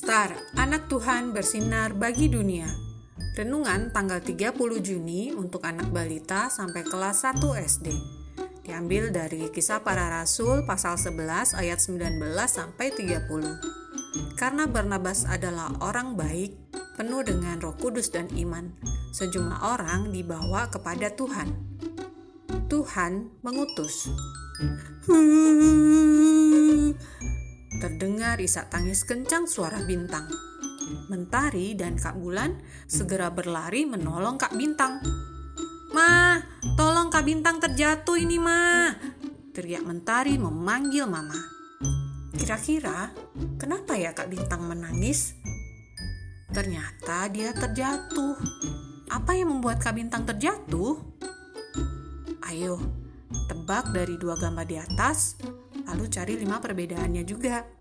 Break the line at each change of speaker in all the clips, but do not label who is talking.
Star, anak Tuhan bersinar bagi dunia. Renungan tanggal 30 Juni untuk anak balita sampai kelas 1 SD. Diambil dari Kisah Para Rasul pasal 11 ayat 19 sampai 30. Karena Barnabas adalah orang baik, penuh dengan Roh Kudus dan iman, sejumlah orang dibawa kepada Tuhan. Tuhan mengutus. Terdengar isak tangis kencang suara bintang. Mentari dan Kak Bulan segera berlari menolong Kak Bintang. Ma, tolong Kak Bintang terjatuh ini, Ma. Teriak Mentari memanggil Mama. Kira-kira kenapa ya Kak Bintang menangis? Ternyata dia terjatuh. Apa yang membuat Kak Bintang terjatuh? Ayo, tebak dari dua gambar di atas lalu cari lima perbedaannya juga.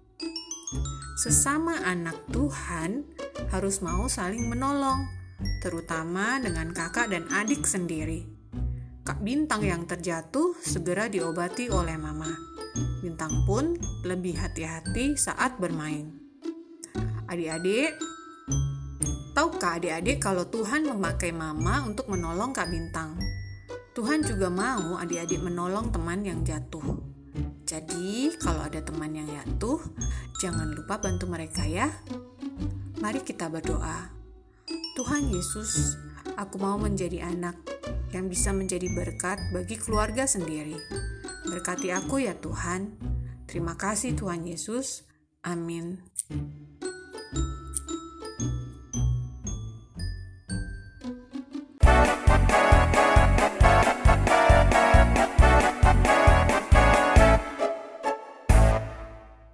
Sesama anak Tuhan harus mau saling menolong, terutama dengan kakak dan adik sendiri. Kak Bintang yang terjatuh segera diobati oleh mama. Bintang pun lebih hati-hati saat bermain. Adik-adik, tahukah adik-adik kalau Tuhan memakai mama untuk menolong Kak Bintang? Tuhan juga mau adik-adik menolong teman yang jatuh. Jadi, kalau ada teman yang jatuh, jangan lupa bantu mereka ya. Mari kita berdoa. Tuhan Yesus, aku mau menjadi anak yang bisa menjadi berkat bagi keluarga sendiri. Berkati aku ya Tuhan. Terima kasih Tuhan Yesus. Amin.